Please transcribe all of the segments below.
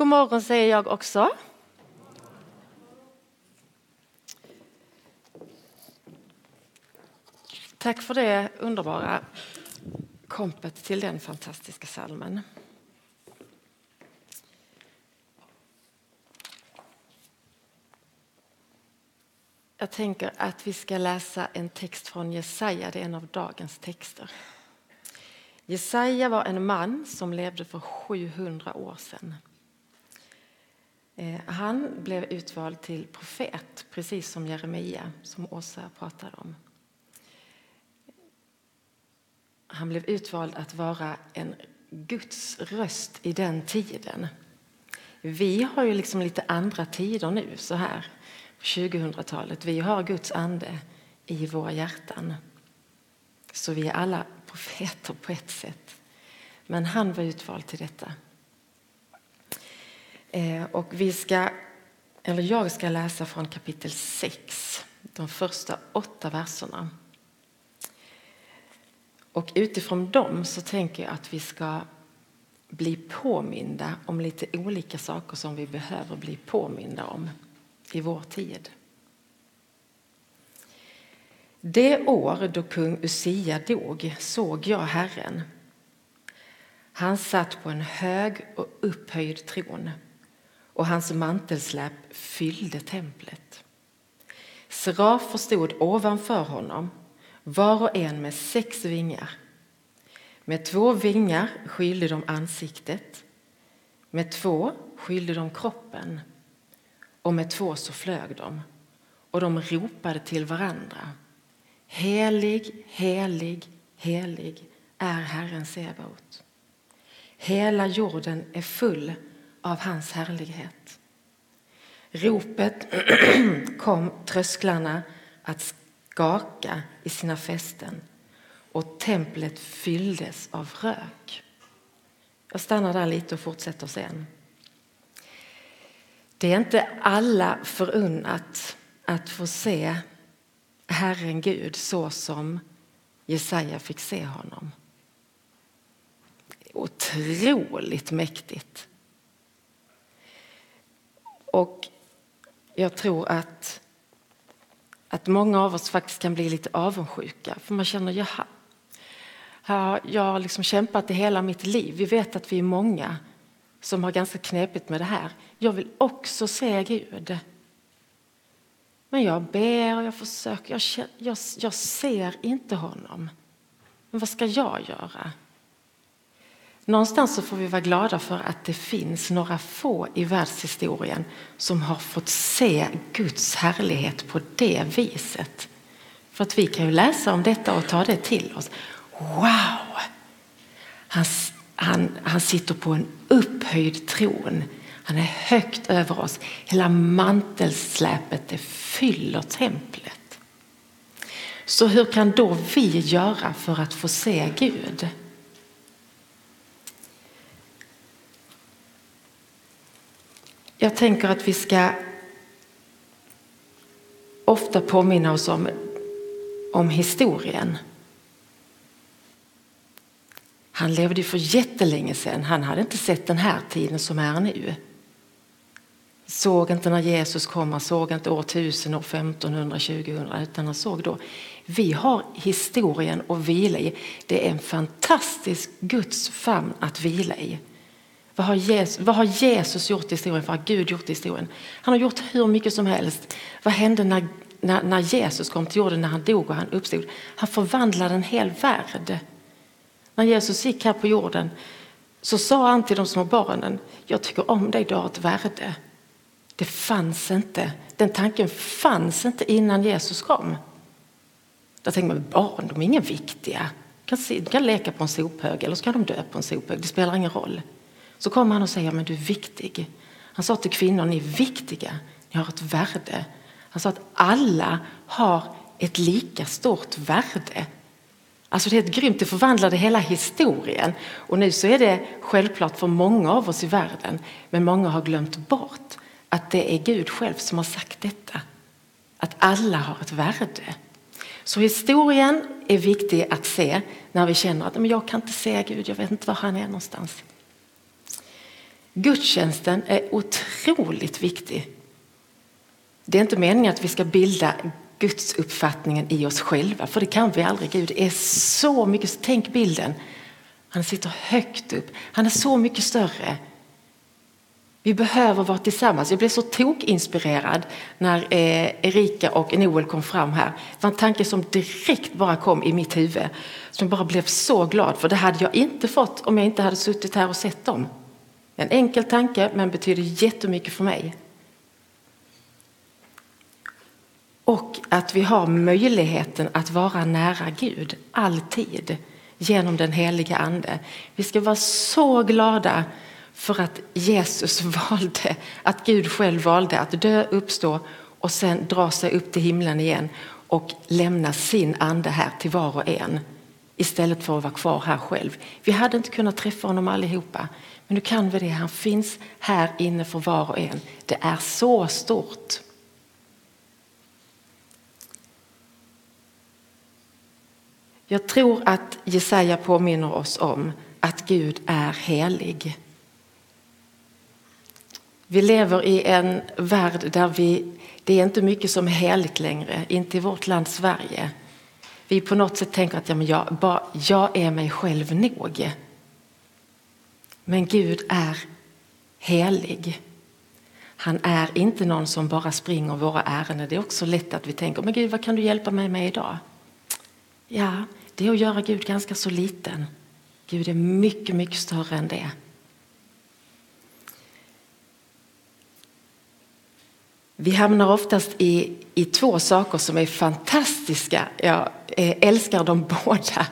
God morgon säger jag också. Tack för det underbara kompet till den fantastiska salmen. Jag tänker att vi ska läsa en text från Jesaja, det är en av dagens texter. Jesaja var en man som levde för 700 år sedan. Eh, han blev utvald till profet, precis som Jeremia, som Åsa pratade om. Han blev utvald att vara en Guds röst i den tiden. Vi har ju liksom lite andra tider nu, så här på 2000-talet. Vi har Guds ande i våra hjärtan. Så vi är alla profeter på ett sätt. Men han var utvald till detta. Eh, och vi ska, eller jag ska läsa från kapitel 6, de första åtta verserna. Och utifrån dem så tänker jag att vi ska bli påminda om lite olika saker som vi behöver bli påminda om i vår tid. Det år då kung Usia dog såg jag Herren. Han satt på en hög och upphöjd tron och hans mantelsläp fyllde templet. Serafer stod ovanför honom, var och en med sex vingar. Med två vingar skylde de ansiktet, med två skylde de kroppen och med två så flög de, och de ropade till varandra. Helig, helig, helig är Herren Sebaot. Hela jorden är full av hans härlighet. Ropet kom trösklarna att skaka i sina fästen och templet fylldes av rök. Jag stannar där lite och fortsätter sen. Det är inte alla förunnat att få se Herren Gud så som Jesaja fick se honom. Otroligt mäktigt. Och jag tror att, att många av oss faktiskt kan bli lite avundsjuka. För man känner, jaha, jag har liksom kämpat i hela mitt liv. Vi vet att vi är många som har ganska knepigt med det här. Jag vill också se Gud. Men jag ber och jag försöker. Jag, jag, jag ser inte honom. Men vad ska jag göra? Någonstans så får vi vara glada för att det finns några få i världshistorien som har fått se Guds härlighet på det viset. För att vi kan ju läsa om detta och ta det till oss. Wow! Han, han, han sitter på en upphöjd tron. Han är högt över oss. Hela mantelsläpet det fyller templet. Så hur kan då vi göra för att få se Gud? Jag tänker att vi ska ofta påminna oss om, om historien. Han levde för jättelänge sedan. Han hade inte sett den här tiden som är nu. Såg inte när Jesus kom, han såg inte år 1000, år 1500, 2000, utan han såg då. Vi har historien att vila i. Det är en fantastisk Guds famn att vila i. Vad har, Jesus, vad har Jesus gjort i historien? Vad har Gud gjort i historien? Han har gjort hur mycket som helst. Vad hände när, när, när Jesus kom till jorden, när han dog och han uppstod? Han förvandlade en hel värld. När Jesus gick här på jorden så sa han till de små barnen, jag tycker om dig, du har ett värde. Det fanns inte, den tanken fanns inte innan Jesus kom. Där tänker man, barn de är inga viktiga. De kan, se, de kan leka på en sophög eller så kan de dö på en sophög, det spelar ingen roll. Så kommer han och säger men du är viktig. Han sa till kvinnor, ni är viktiga, ni har ett värde. Han sa att alla har ett lika stort värde. Alltså det är ett grymt, det förvandlade hela historien. Och nu så är det självklart för många av oss i världen, men många har glömt bort att det är Gud själv som har sagt detta. Att alla har ett värde. Så historien är viktig att se när vi känner att men jag kan inte se Gud, jag vet inte var han är någonstans. Gudstjänsten är otroligt viktig. Det är inte meningen att vi ska bilda Guds uppfattningen i oss själva, för det kan vi aldrig. Gud är så mycket, tänk bilden. Han sitter högt upp, han är så mycket större. Vi behöver vara tillsammans. Jag blev så tokinspirerad när eh, Erika och Noel kom fram här. Det var en tanke som direkt bara kom i mitt huvud. Som jag bara blev så glad för. Det hade jag inte fått om jag inte hade suttit här och sett dem. En enkel tanke men betyder jättemycket för mig. Och att vi har möjligheten att vara nära Gud alltid genom den heliga Ande. Vi ska vara så glada för att Jesus valde, att Gud själv valde att dö, uppstå och sen dra sig upp till himlen igen och lämna sin ande här till var och en istället för att vara kvar här själv. Vi hade inte kunnat träffa honom allihopa, men nu kan vi det. Han finns här inne för var och en. Det är så stort. Jag tror att Jesaja påminner oss om att Gud är helig. Vi lever i en värld där vi, det är inte mycket som är heligt längre, inte i vårt land Sverige. Vi på något sätt tänker att ja, men jag, bara, jag är mig själv nog. Men Gud är helig. Han är inte någon som bara springer våra ärenden. Det är också lätt att vi tänker, men Gud vad kan du hjälpa mig med idag? Ja, det är att göra Gud ganska så liten. Gud är mycket, mycket större än det. Vi hamnar oftast i, i två saker som är fantastiska. Jag eh, älskar dem båda.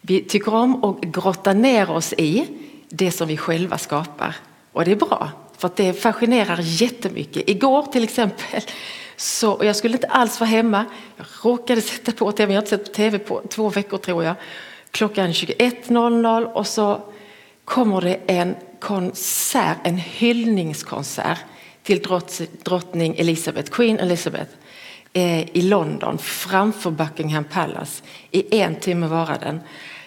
Vi tycker om att grotta ner oss i det som vi själva skapar. Och det är bra, för att det fascinerar jättemycket. Igår till exempel, så, jag skulle inte alls vara hemma. Jag råkade sätta på tv, jag har inte sett på tv på två veckor tror jag. Klockan 21.00 och så kommer det en konsert, en hyllningskonsert till drottning Elizabeth, Queen Elizabeth eh, i London framför Buckingham Palace. I en timme var den.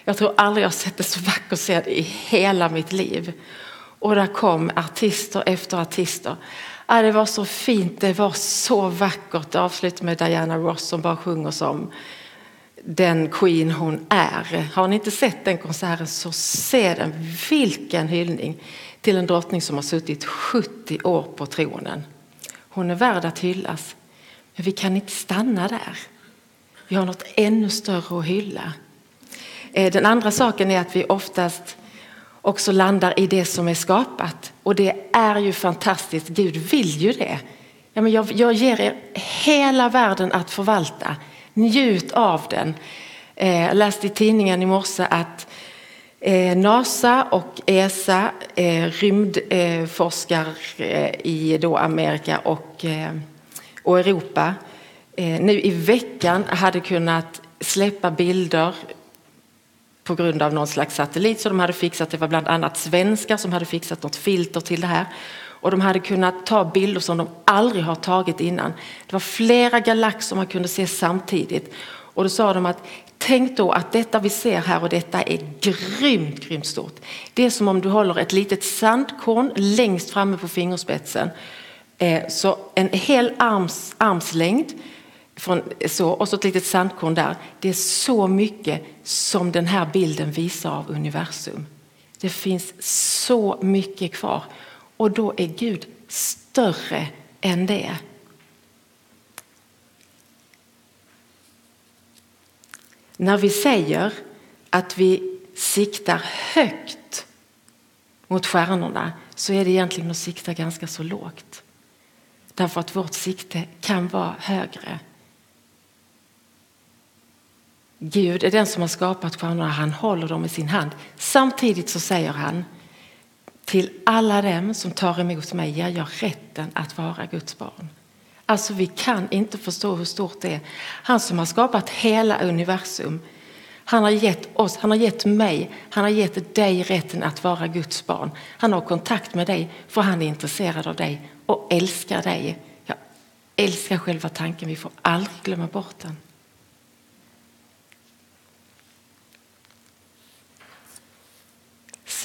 Jag tror aldrig jag sett en så vacker scen i hela mitt liv. Och där kom artister efter artister. Ja, det var så fint, det var så vackert. Det avslutar med Diana Ross som bara sjunger som den Queen hon är. Har ni inte sett den konserten så se den. Vilken hyllning till en drottning som har suttit 70 år på tronen. Hon är värd att hyllas. Men vi kan inte stanna där. Vi har något ännu större att hylla. Eh, den andra saken är att vi oftast också landar i det som är skapat. Och det är ju fantastiskt. Gud vill ju det. Ja, men jag, jag ger er hela världen att förvalta. Njut av den. Eh, jag läste i tidningen i morse att eh, NASA och ESA, rymdforskare i då Amerika och, och Europa, nu i veckan hade kunnat släppa bilder på grund av någon slags satellit som de hade fixat. Det var bland annat svenskar som hade fixat något filter till det här. Och de hade kunnat ta bilder som de aldrig har tagit innan. Det var flera galaxer man kunde se samtidigt. Och då sa de att Tänk då att detta vi ser här och detta är grymt, grymt stort. Det är som om du håller ett litet sandkorn längst framme på fingerspetsen. Eh, så en hel arms, armslängd från, så, och så ett litet sandkorn där. Det är så mycket som den här bilden visar av universum. Det finns så mycket kvar och då är Gud större än det. När vi säger att vi siktar högt mot stjärnorna så är det egentligen att sikta ganska så lågt. Därför att vårt sikte kan vara högre. Gud är den som har skapat stjärnorna, han håller dem i sin hand. Samtidigt så säger han Till alla dem som tar emot mig ger jag rätten att vara Guds barn. Alltså vi kan inte förstå hur stort det är. Han som har skapat hela universum. Han har gett oss, han har gett mig, han har gett dig rätten att vara Guds barn. Han har kontakt med dig för han är intresserad av dig och älskar dig. Jag älskar själva tanken, vi får aldrig glömma bort den.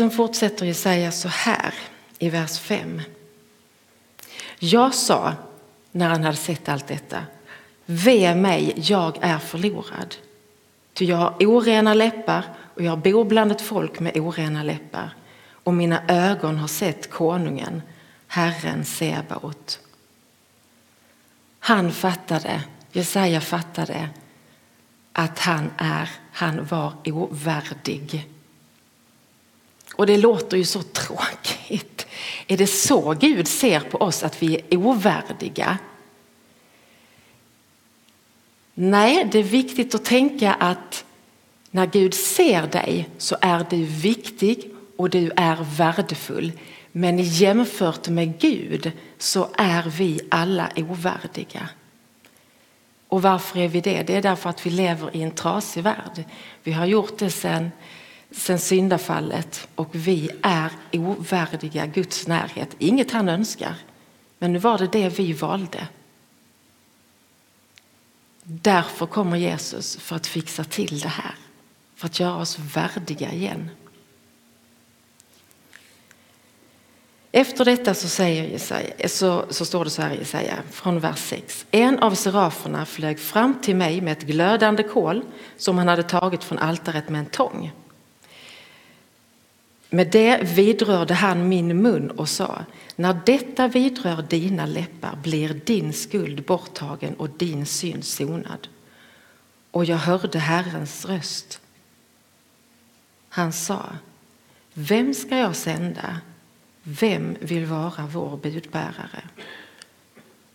Sen fortsätter Jesaja så här i vers 5. Jag sa när han hade sett allt detta, ve mig, jag är förlorad. Ty jag har orena läppar och jag bor bland ett folk med orena läppar och mina ögon har sett konungen, Herren Sebaot. Han fattade, Jesaja fattade att han är, han var ovärdig. Och det låter ju så tråkigt. Är det så Gud ser på oss, att vi är ovärdiga? Nej, det är viktigt att tänka att när Gud ser dig så är du viktig och du är värdefull. Men jämfört med Gud så är vi alla ovärdiga. Och varför är vi det? Det är därför att vi lever i en trasig värld. Vi har gjort det sen sen syndafallet och vi är ovärdiga Guds närhet. Inget han önskar, men nu var det det vi valde. Därför kommer Jesus för att fixa till det här, för att göra oss värdiga igen. Efter detta så, säger Jesaja, så, så står det så här i Jesaja från vers 6. En av seraferna flög fram till mig med ett glödande kol som han hade tagit från altaret med en tång. Med det vidrörde han min mun och sa, när detta vidrör dina läppar blir din skuld borttagen och din synd sonad. Och jag hörde Herrens röst. Han sa, vem ska jag sända? Vem vill vara vår budbärare?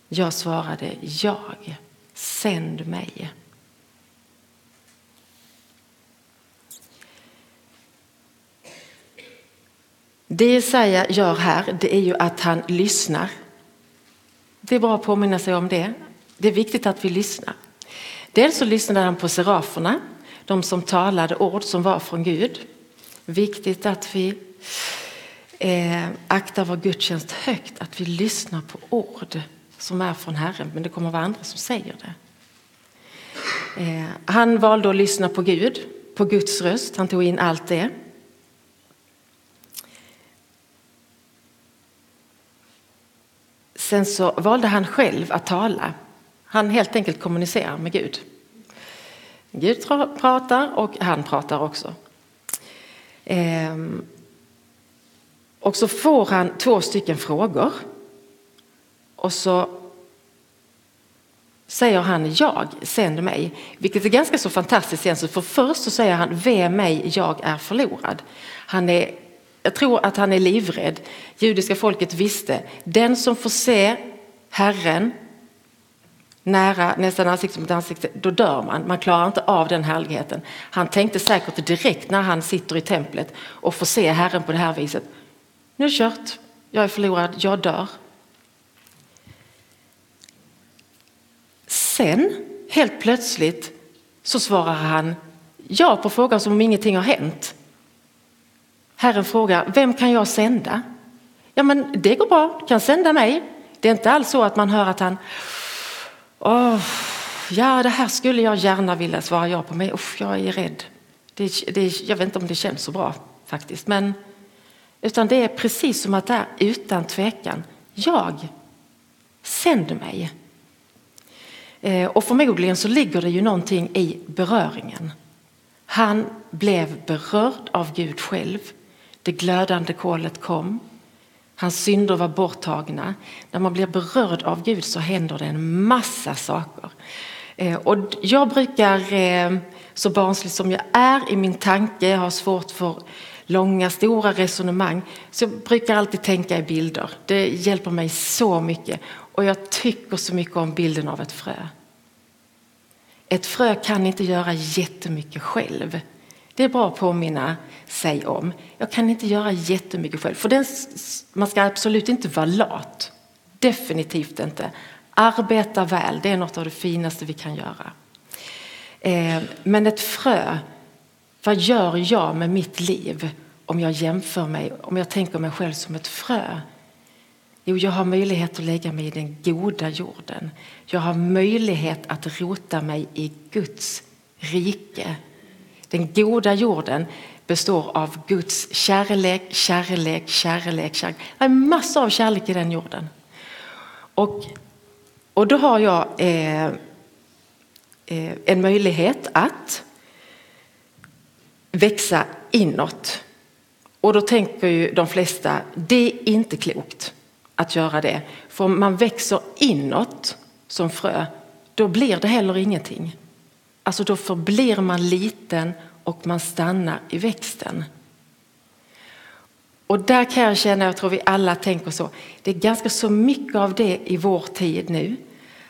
Jag svarade, jag, sänd mig. Det Jesaja gör här det är ju att han lyssnar. Det är bra att påminna sig om det. Det är viktigt att vi lyssnar. Dels så lyssnade han på seraferna, de som talade ord som var från Gud. Viktigt att vi eh, aktar vår gudstjänst högt, att vi lyssnar på ord som är från Herren, men det kommer att vara andra som säger det. Eh, han valde att lyssna på Gud, på Guds röst, han tog in allt det. Sen så valde han själv att tala. Han helt enkelt kommunicerar med Gud. Gud pratar och han pratar också. Ehm. Och så får han två stycken frågor. Och så säger han jag, sänd mig. Vilket är ganska så fantastiskt egentligen. För först så säger han ve mig, jag är förlorad. Han är jag tror att han är livrädd. Judiska folket visste, den som får se Herren nära, nästan ansikte mot ansikte, då dör man. Man klarar inte av den härligheten. Han tänkte säkert direkt när han sitter i templet och får se Herren på det här viset. Nu är det kört, jag är förlorad, jag dör. Sen, helt plötsligt, så svarar han ja på frågan som om ingenting har hänt. Herren frågar, vem kan jag sända? Ja, men det går bra, du kan sända mig. Det är inte alls så att man hör att han, åh, ja det här skulle jag gärna vilja svara ja på, men usch, jag är rädd. Det, det, jag vet inte om det känns så bra faktiskt, men utan det är precis som att det är utan tvekan, jag, sänd mig. Eh, och förmodligen så ligger det ju någonting i beröringen. Han blev berörd av Gud själv. Det glödande kolet kom. Hans synder var borttagna. När man blir berörd av Gud så händer det en massa saker. Eh, och jag brukar, eh, så barnslig som jag är i min tanke, jag har svårt för långa, stora resonemang, så jag brukar alltid tänka i bilder. Det hjälper mig så mycket. Och jag tycker så mycket om bilden av ett frö. Ett frö kan inte göra jättemycket själv. Det är bra att påminna sig om. Jag kan inte göra jättemycket själv. För den, man ska absolut inte vara lat. Definitivt inte. Arbeta väl, det är något av det finaste vi kan göra. Eh, men ett frö, vad gör jag med mitt liv om jag jämför mig, om jag tänker mig själv som ett frö? Jo, jag har möjlighet att lägga mig i den goda jorden. Jag har möjlighet att rota mig i Guds rike. Den goda jorden består av Guds kärlek, kärlek, kärlek, kärlek. Det är massor av kärlek i den jorden. Och, och då har jag eh, eh, en möjlighet att växa inåt. Och då tänker ju de flesta, det är inte klokt att göra det. För om man växer inåt som frö, då blir det heller ingenting. Alltså då förblir man liten och man stannar i växten. Och där kan jag känna, jag tror vi alla tänker så, det är ganska så mycket av det i vår tid nu.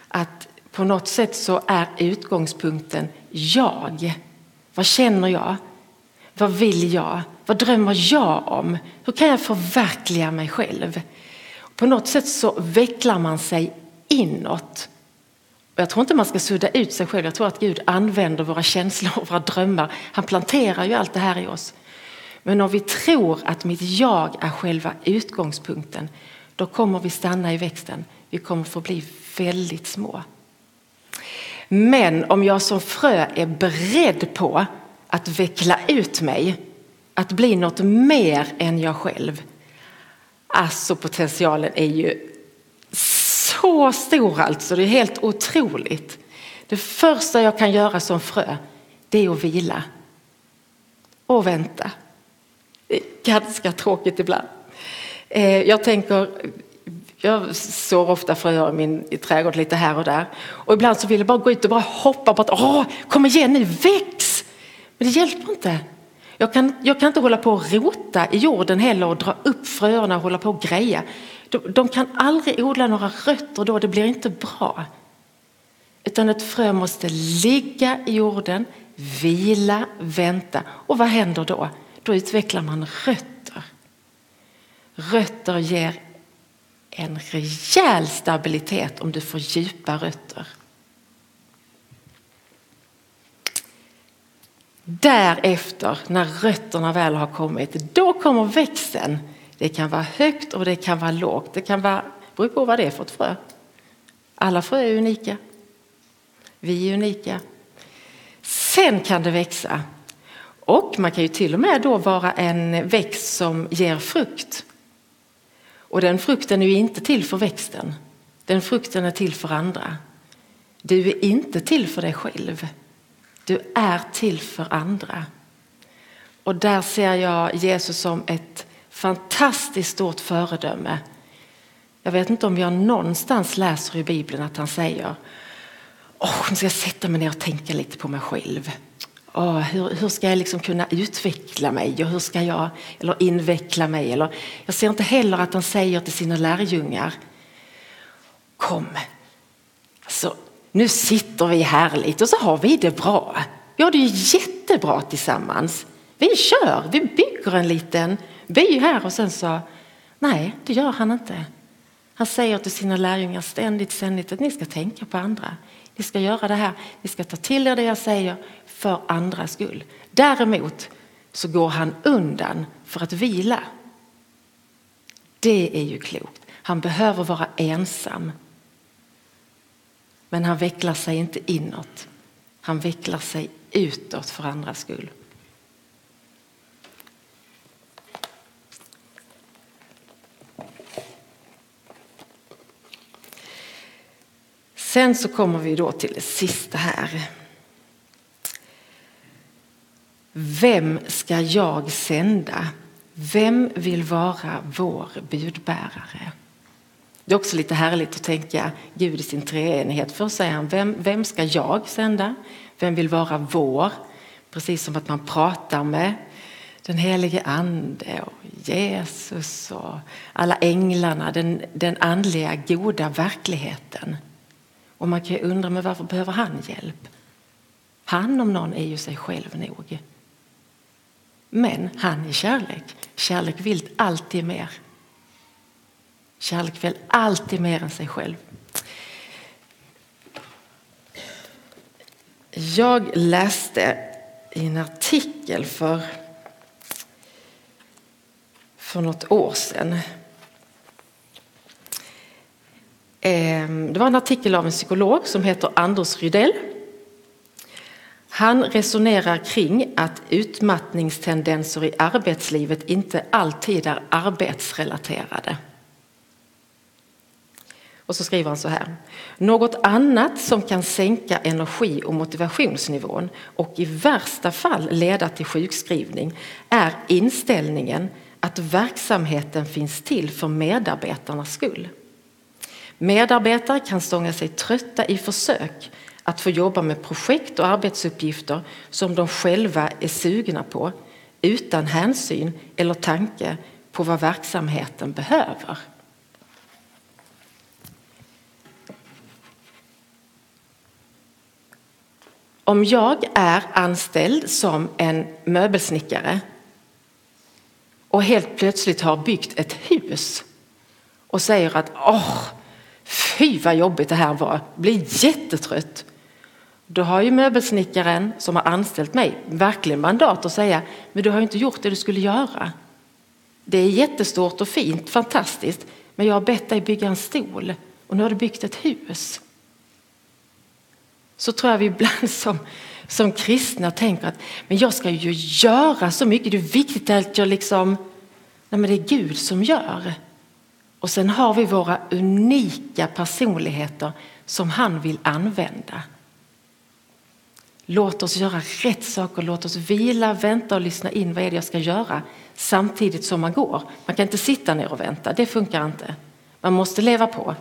Att på något sätt så är utgångspunkten jag. Vad känner jag? Vad vill jag? Vad drömmer jag om? Hur kan jag förverkliga mig själv? På något sätt så vecklar man sig inåt. Jag tror inte man ska sudda ut sig själv. Jag tror att Gud använder våra känslor och våra drömmar. Han planterar ju allt det här i oss. Men om vi tror att mitt jag är själva utgångspunkten, då kommer vi stanna i växten. Vi kommer få bli väldigt små. Men om jag som frö är beredd på att veckla ut mig, att bli något mer än jag själv, Alltså potentialen är ju så stor alltså, det är helt otroligt. Det första jag kan göra som frö, det är att vila. Och vänta. Det är ganska tråkigt ibland. Eh, jag tänker, jag sår ofta fröer i min i trädgård lite här och där. Och ibland så vill jag bara gå ut och bara hoppa på att, åh, kom igen nu, väx! Men det hjälper inte. Jag kan, jag kan inte hålla på och rota i jorden heller och dra upp fröerna och hålla på och greja. De, de kan aldrig odla några rötter då, det blir inte bra. Utan ett frö måste ligga i jorden, vila, vänta. Och vad händer då? Då utvecklar man rötter. Rötter ger en rejäl stabilitet om du får djupa rötter. Därefter, när rötterna väl har kommit, då kommer växten. Det kan vara högt och det kan vara lågt. Det kan vara, beror på vad det är för ett frö. Alla frö är unika. Vi är unika. Sen kan det växa. Och man kan ju till och med då vara en växt som ger frukt. Och den frukten är ju inte till för växten. Den frukten är till för andra. Du är inte till för dig själv. Du är till för andra. Och där ser jag Jesus som ett fantastiskt stort föredöme. Jag vet inte om jag någonstans läser i Bibeln att han säger Åh, nu ska jag sätta mig ner och tänka lite på mig själv. Åh, hur, hur ska jag liksom kunna utveckla mig och hur ska jag eller inveckla mig? Eller, jag ser inte heller att han säger till sina lärjungar Kom, alltså, nu sitter vi härligt och så har vi det bra. Vi har det ju jättebra tillsammans. Vi kör, vi bygger en liten by här och sen så, nej det gör han inte. Han säger till sina lärjungar ständigt, ständigt att ni ska tänka på andra. Ni ska göra det här, ni ska ta till er det jag säger för andras skull. Däremot så går han undan för att vila. Det är ju klokt. Han behöver vara ensam men han vecklar sig inte inåt. Han vecklar sig utåt för andras skull. Sen så kommer vi då till det sista här. Vem ska jag sända? Vem vill vara vår budbärare? Det är också lite härligt att tänka Gud i sin treenighet. Först säger han, vem, vem ska jag sända? Vem vill vara vår? Precis som att man pratar med den helige ande och Jesus och alla änglarna, den, den andliga goda verkligheten. Och man kan ju undra, men varför behöver han hjälp? Han om någon är ju sig själv nog. Men han är kärlek. Kärlek vill alltid mer. Kärlek vill alltid mer än sig själv. Jag läste i en artikel för, för något år sedan. Ehm, det var en artikel av en psykolog som heter Anders Rydell. Han resonerar kring att utmattningstendenser i arbetslivet inte alltid är arbetsrelaterade. Och så skriver han så här. Något annat som kan sänka energi och motivationsnivån och i värsta fall leda till sjukskrivning är inställningen att verksamheten finns till för medarbetarnas skull. Medarbetare kan stånga sig trötta i försök att få jobba med projekt och arbetsuppgifter som de själva är sugna på utan hänsyn eller tanke på vad verksamheten behöver. Om jag är anställd som en möbelsnickare och helt plötsligt har byggt ett hus och säger att åh, fy vad jobbigt det här var, blir jättetrött. Då har ju möbelsnickaren som har anställt mig verkligen mandat att säga men du har ju inte gjort det du skulle göra. Det är jättestort och fint, fantastiskt, men jag har bett dig bygga en stol och nu har du byggt ett hus så tror jag vi ibland som, som kristna tänker att men jag ska ju göra så mycket. Det är viktigt att jag liksom... Nej, men det är Gud som gör. Och sen har vi våra unika personligheter som han vill använda. Låt oss göra rätt saker, låt oss vila, vänta och lyssna in vad är det jag ska göra samtidigt som man går. Man kan inte sitta ner och vänta, det funkar inte. Man måste leva på.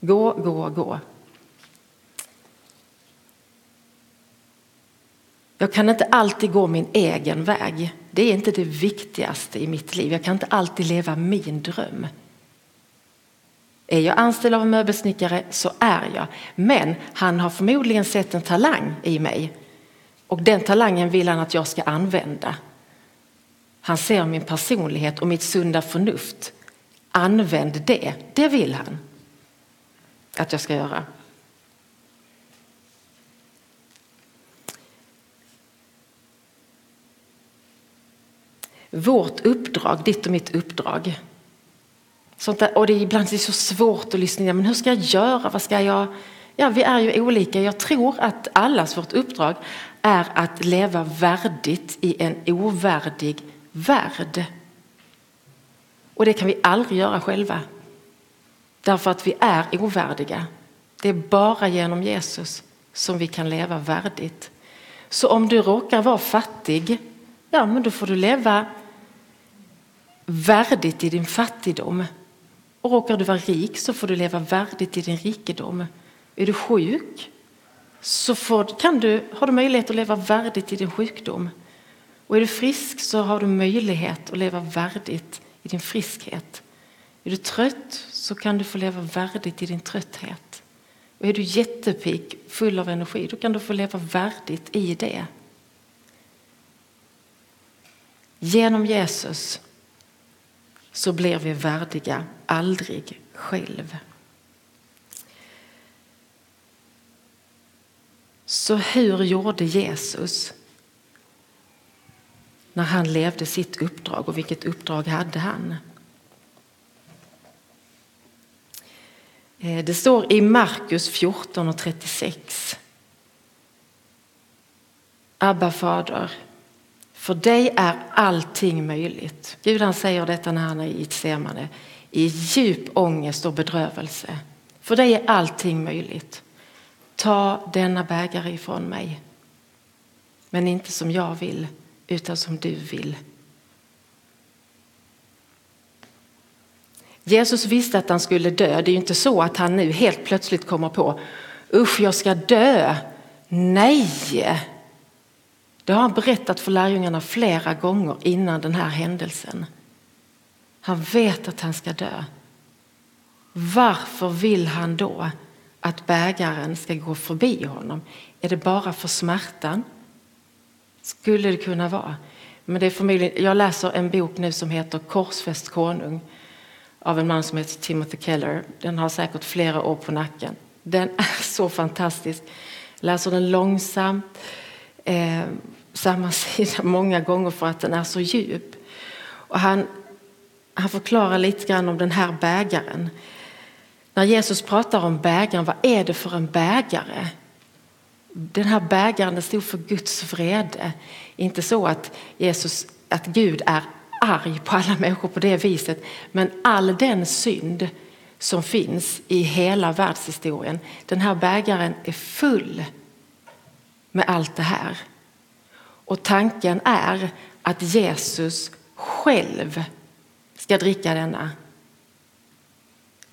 Gå, gå, gå. Jag kan inte alltid gå min egen väg. Det är inte det viktigaste i mitt liv. Jag kan inte alltid leva min dröm. Är jag anställd av en möbelsnickare så är jag. Men han har förmodligen sett en talang i mig och den talangen vill han att jag ska använda. Han ser min personlighet och mitt sunda förnuft. Använd det, det vill han att jag ska göra. Vårt uppdrag, ditt och mitt uppdrag. Sånt där, och det är ibland det är så svårt att lyssna. Men hur ska jag göra? Vad ska jag? Ja, vi är ju olika. Jag tror att allas vårt uppdrag är att leva värdigt i en ovärdig värld. Och det kan vi aldrig göra själva. Därför att vi är ovärdiga. Det är bara genom Jesus som vi kan leva värdigt. Så om du råkar vara fattig, ja men då får du leva värdigt i din fattigdom. Och råkar du vara rik så får du leva värdigt i din rikedom. Är du sjuk så får, kan du, har du möjlighet att leva värdigt i din sjukdom. Och är du frisk så har du möjlighet att leva värdigt i din friskhet. Är du trött så kan du få leva värdigt i din trötthet. Och är du jättepigg, full av energi, då kan du få leva värdigt i det. Genom Jesus så blir vi värdiga aldrig själv. Så hur gjorde Jesus när han levde sitt uppdrag och vilket uppdrag hade han? Eh, det står i Markus 14 och 36. Abba fader, för dig är allting möjligt. Gud han säger detta när han är i Getsemane i djup ångest och bedrövelse. För dig är allting möjligt. Ta denna bägare ifrån mig. Men inte som jag vill, utan som du vill. Jesus visste att han skulle dö. Det är ju inte så att han nu helt plötsligt kommer på usch, jag ska dö. Nej, det har han berättat för lärjungarna flera gånger innan den här händelsen. Han vet att han ska dö. Varför vill han då att bägaren ska gå förbi honom? Är det bara för smärtan? Skulle det kunna vara. Men det är förmodligen, jag läser en bok nu som heter Korsfäst konung av en man som heter Timothy Keller. Den har säkert flera år på nacken. Den är så fantastisk. Jag läser den långsamt, eh, samma sida många gånger för att den är så djup. Och han, han förklarar lite grann om den här bägaren. När Jesus pratar om bägaren, vad är det för en bägare? Den här bägaren stod för Guds vrede. Inte så att, Jesus, att Gud är arg på alla människor på det viset, men all den synd som finns i hela världshistorien, den här bägaren är full med allt det här. Och tanken är att Jesus själv ska dricka denna.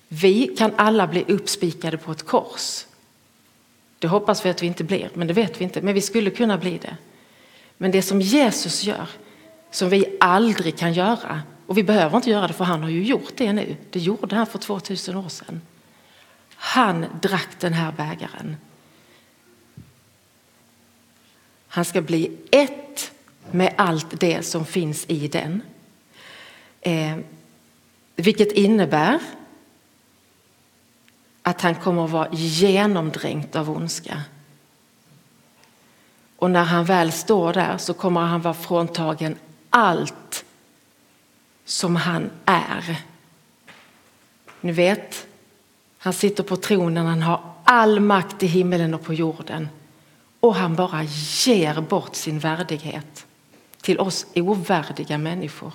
Vi kan alla bli uppspikade på ett kors. Det hoppas vi att vi inte blir, men det vet vi inte. Men vi skulle kunna bli det. Men det som Jesus gör, som vi aldrig kan göra, och vi behöver inte göra det för han har ju gjort det nu. Det gjorde han för 2000 år sedan. Han drack den här bägaren. Han ska bli ett med allt det som finns i den. Eh, vilket innebär att han kommer att vara genomdränkt av ondska. Och när han väl står där så kommer han vara fråntagen allt som han är. Ni vet, han sitter på tronen, han har all makt i himmelen och på jorden. Och han bara ger bort sin värdighet till oss ovärdiga människor.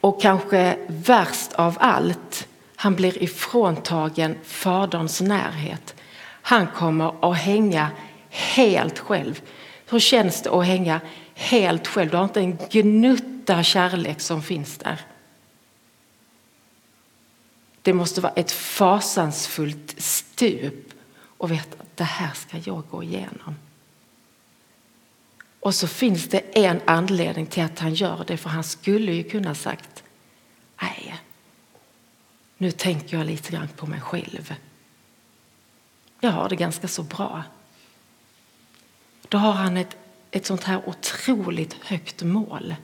Och kanske värst av allt, han blir ifråntagen Faderns närhet. Han kommer att hänga helt själv. Hur känns det att hänga helt själv? Du har inte en gnutta kärlek som finns där. Det måste vara ett fasansfullt stup och veta att det här ska jag gå igenom. Och så finns det en anledning till att han gör det, för han skulle ju kunna sagt nej, nu tänker jag lite grann på mig själv. Jag har det ganska så bra. Då har han ett, ett sånt här otroligt högt mål.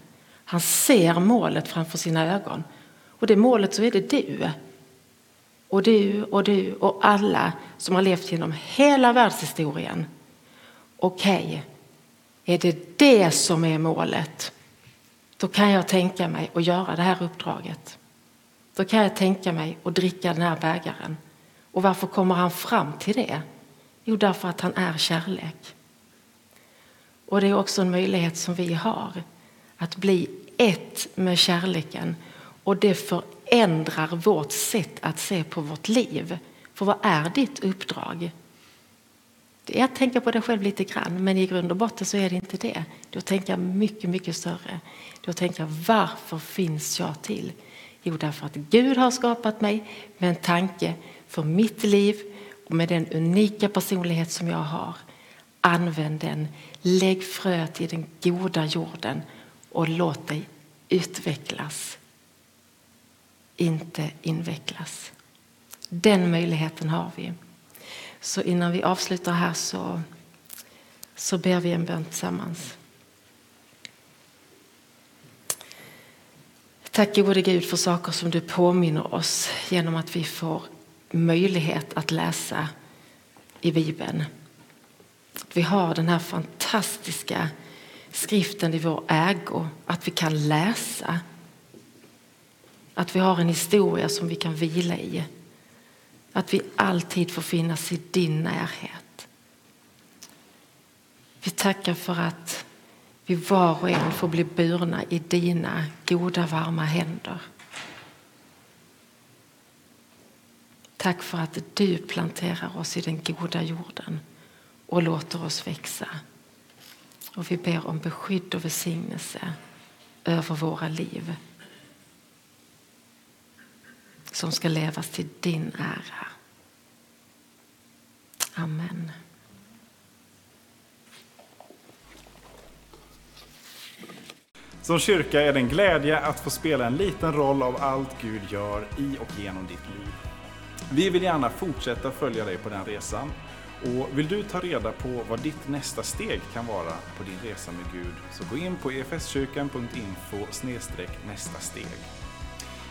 Han ser målet framför sina ögon. Och det målet så är det du. Och du och du och alla som har levt genom hela världshistorien. Okej, okay är det det som är målet, då kan jag tänka mig att göra det här uppdraget. Då kan jag tänka mig att dricka den här bägaren. Och varför kommer han fram till det? Jo, därför att han är kärlek. Och det är också en möjlighet som vi har, att bli ett med kärleken. Och det ändrar vårt sätt att se på vårt liv. För vad är ditt uppdrag? Det är att tänka på dig själv lite grann, men i grund och botten så är det inte det. Du tänker mycket, mycket större. Du tänker varför finns jag till? Jo, därför att Gud har skapat mig med en tanke för mitt liv och med den unika personlighet som jag har. Använd den, lägg fröet i den goda jorden och låt dig utvecklas. Inte invecklas. Den möjligheten har vi. Så innan vi avslutar här så, så ber vi en bön tillsammans. Tack gode Gud för saker som du påminner oss genom att vi får möjlighet att läsa i Bibeln. Vi har den här fantastiska skriften i vår ägo, att vi kan läsa. Att vi har en historia som vi kan vila i. Att vi alltid får finnas i din närhet. Vi tackar för att vi var och en får bli burna i dina goda varma händer. Tack för att du planterar oss i den goda jorden och låter oss växa. Och vi ber om beskydd och välsignelse över våra liv som ska levas till din ära. Amen. Som kyrka är det en glädje att få spela en liten roll av allt Gud gör i och genom ditt liv. Vi vill gärna fortsätta följa dig på den resan. Och vill du ta reda på vad ditt nästa steg kan vara på din resa med Gud så gå in på efskyrkan.info nästa steg.